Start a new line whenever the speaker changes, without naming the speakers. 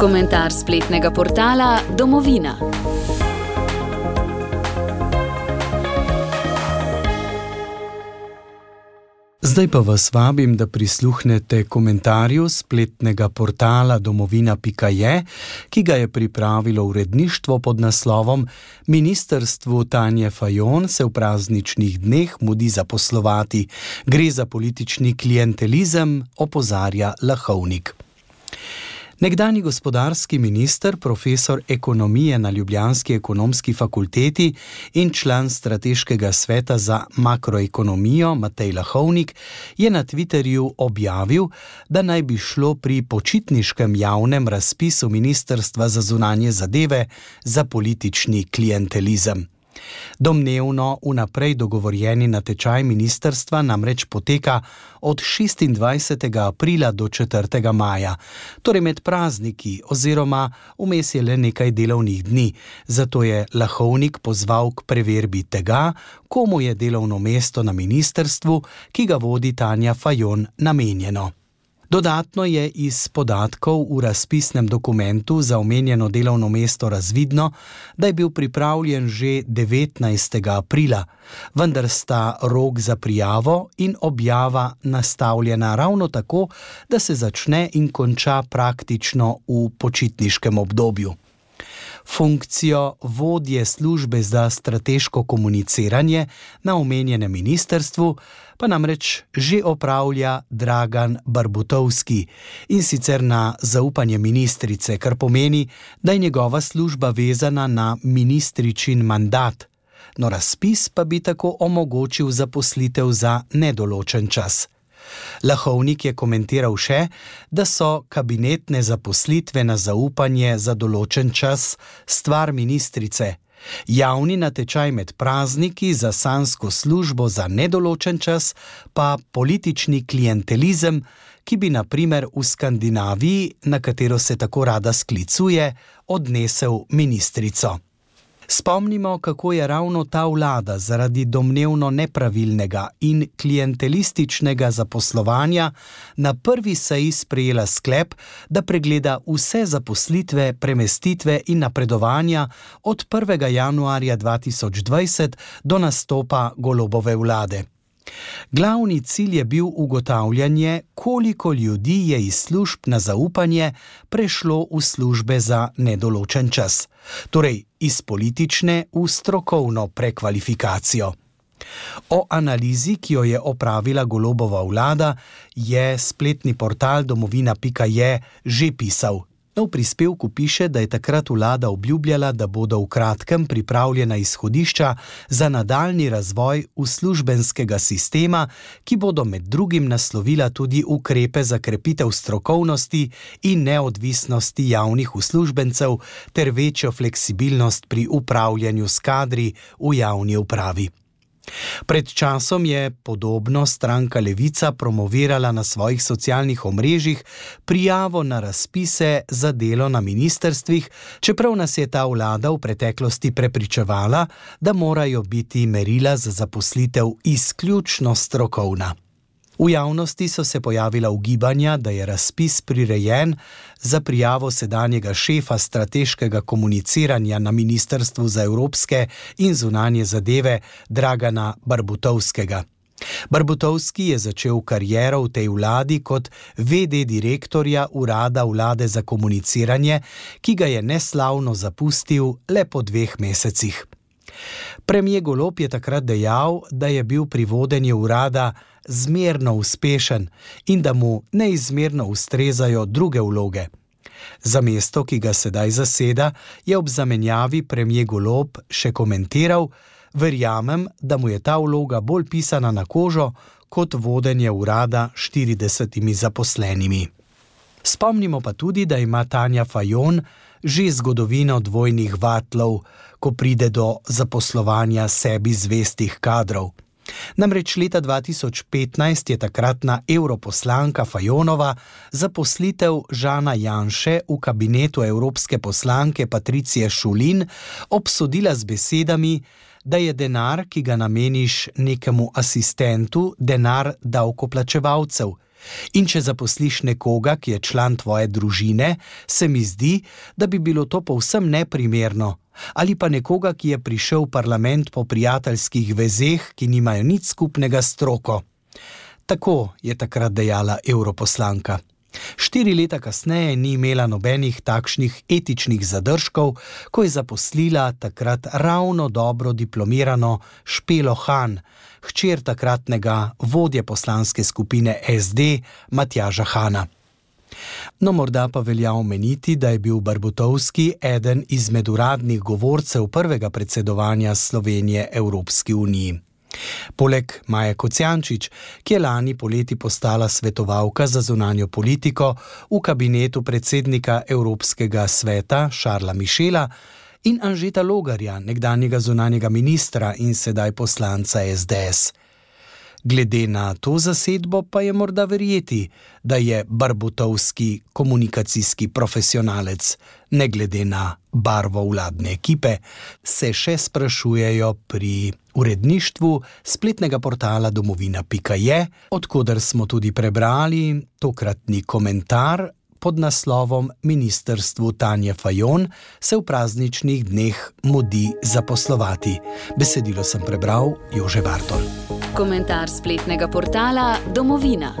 Komentar spletnega portala Domovina.
Zdaj pa vas vabim, da prisluhnete komentarju spletnega portala domovina.je, ki ga je pripravilo uredništvo pod naslovom Ministrstvu Tanje Fajon se v prazničnih dneh mudi zaposlovati. Gre za politični klientelizem, opozarja Lahovnik. Nekdani gospodarski minister, profesor ekonomije na Ljubljanski ekonomski fakulteti in član strateškega sveta za makroekonomijo Matej Lahovnik je na Twitterju objavil, da naj bi šlo pri počitniškem javnem razpisu Ministrstva za zunanje zadeve za politični klientelizem. Domnevno vnaprej dogovorjeni natečaj ministerstva namreč poteka od 26. aprila do 4. maja, torej med prazniki oziroma vmes je le nekaj delovnih dni, zato je Lahovnik pozval k preverbi tega, komu je delovno mesto na ministerstvu, ki ga vodi Tanja Fajon, namenjeno. Dodatno je iz podatkov v razpisnem dokumentu za omenjeno delovno mesto razvidno, da je bil pripravljen že 19. aprila, vendar sta rok za prijavo in objava nastavljena ravno tako, da se začne in konča praktično v počitniškem obdobju. Funkcijo vodje službe za strateško komuniciranje na omenjenem ministrstvu pa namreč že opravlja Dragan Barbutovski in sicer na zaupanje ministrice, kar pomeni, da je njegova služba vezana na ministričin mandat, no razpis pa bi tako omogočil zaposlitev za nedoločen čas. Lahovnik je komentiral še, da so kabinetne zaposlitve na zaupanje za določen čas stvar ministrice. Javni natečaj med prazniki za sansko službo za nedoločen čas, pa politični klientelizem, ki bi naprimer v Skandinaviji, na katero se tako rada sklicuje, odnesel ministrico. Spomnimo, kako je ravno ta vlada zaradi domnevno nepravilnega in klientelističnega zaposlovanja na prvi seji sprejela sklep, da pregleda vse zaposlitve, premestitve in napredovanja od 1. januarja 2020 do nastopa golobove vlade. Glavni cilj je bil ugotavljanje, koliko ljudi je iz služb na zaupanje prešlo v službe za nedoločen čas, torej iz politične v strokovno prekvalifikacijo. O analizi, ki jo je opravila golobova vlada, je spletni portal domovina.je že pisal. V prispevku piše, da je takrat vlada obljubljala, da bodo v kratkem pripravljena izhodišča za nadaljni razvoj uslužbenskega sistema, ki bodo med drugim naslovila tudi ukrepe za krepitev strokovnosti in neodvisnosti javnih uslužbencev ter večjo fleksibilnost pri upravljanju s kadri v javni upravi. Pred časom je podobno stranka Levica promovirala na svojih socialnih omrežjih prijavo na razpise za delo na ministrstvih, čeprav nas je ta vlada v preteklosti prepričevala, da morajo biti merila za zaposlitev izključno strokovna. V javnosti so se pojavila ugibanja, da je razpis prirejen za prijavo sedanjega šefa strateškega komuniciranja na Ministrstvu za evropske in zunanje zadeve Dragana Barbutovskega. Barbutovski je začel kariero v tej vladi kot VD direktorja urada vlade za komuniciranje, ki ga je neslavno zapustil le po dveh mesecih. Premijer Golop je takrat dejal, da je bil pri vodenju urada zmerno uspešen in da mu neizmerno ustrezajo druge vloge. Za mesto, ki ga sedaj zaseda, je ob zamenjavi premijer Golop še komentiral: Verjamem, da mu je ta vloga bolj pisana na kožo kot vodenje urada s 40 zaposlenimi. Spomnimo pa tudi, da ima Tanja Fajon že zgodovino dvojnih vatlov, ko pride do zaposlovanja sebi zvestih kadrov. Namreč leta 2015 je takratna europoslanka Fajonova zaposlitev Žana Janše v kabinetu evropske poslanke Patricije Šulin obsodila z besedami, da je denar, ki ga nameniš nekemu asistentu, denar davkoplačevalcev In če zaposliš nekoga, ki je član tvoje družine, se mi zdi, da bi bilo to povsem neprimerno. Ali pa nekoga, ki je prišel v parlament po prijateljskih vezeh, ki nimajo nič skupnega s stroko. Tako je takrat dejala europoslanka. Štiri leta kasneje ni imela nobenih takšnih etičnih zadržkov, ko je zaposlila takrat ravno dobro diplomirano Špelo Han, hčer takratnega vodje poslanske skupine SD Matjaža Hana. No, morda pa velja omeniti, da je bil Barbutovski eden izmed uradnih govorcev prvega predsedovanja Slovenije Evropski uniji. Poleg Maja Kocijančič, ki je lani poleti postala svetovalka za zunanjo politiko v kabinetu predsednika Evropskega sveta Šarla Mišela in Anžeta Logarja, nekdanjega zunanjega ministra in sedaj poslanca SDS. Glede na to zasedbo pa je morda verjeti, da je Barbutovski komunikacijski profesionalec, ne glede na barvo vladne ekipe, se še sprašujejo pri uredništvu spletnega portala domovina.je, odkuder smo tudi prebrali tokratni komentar pod naslovom Ministrstvu Tanja Fajon se v prazničnih dneh modi zaposlovati. Besedilo sem prebral Jože Bartol.
Komentar spletnega portala Domovina.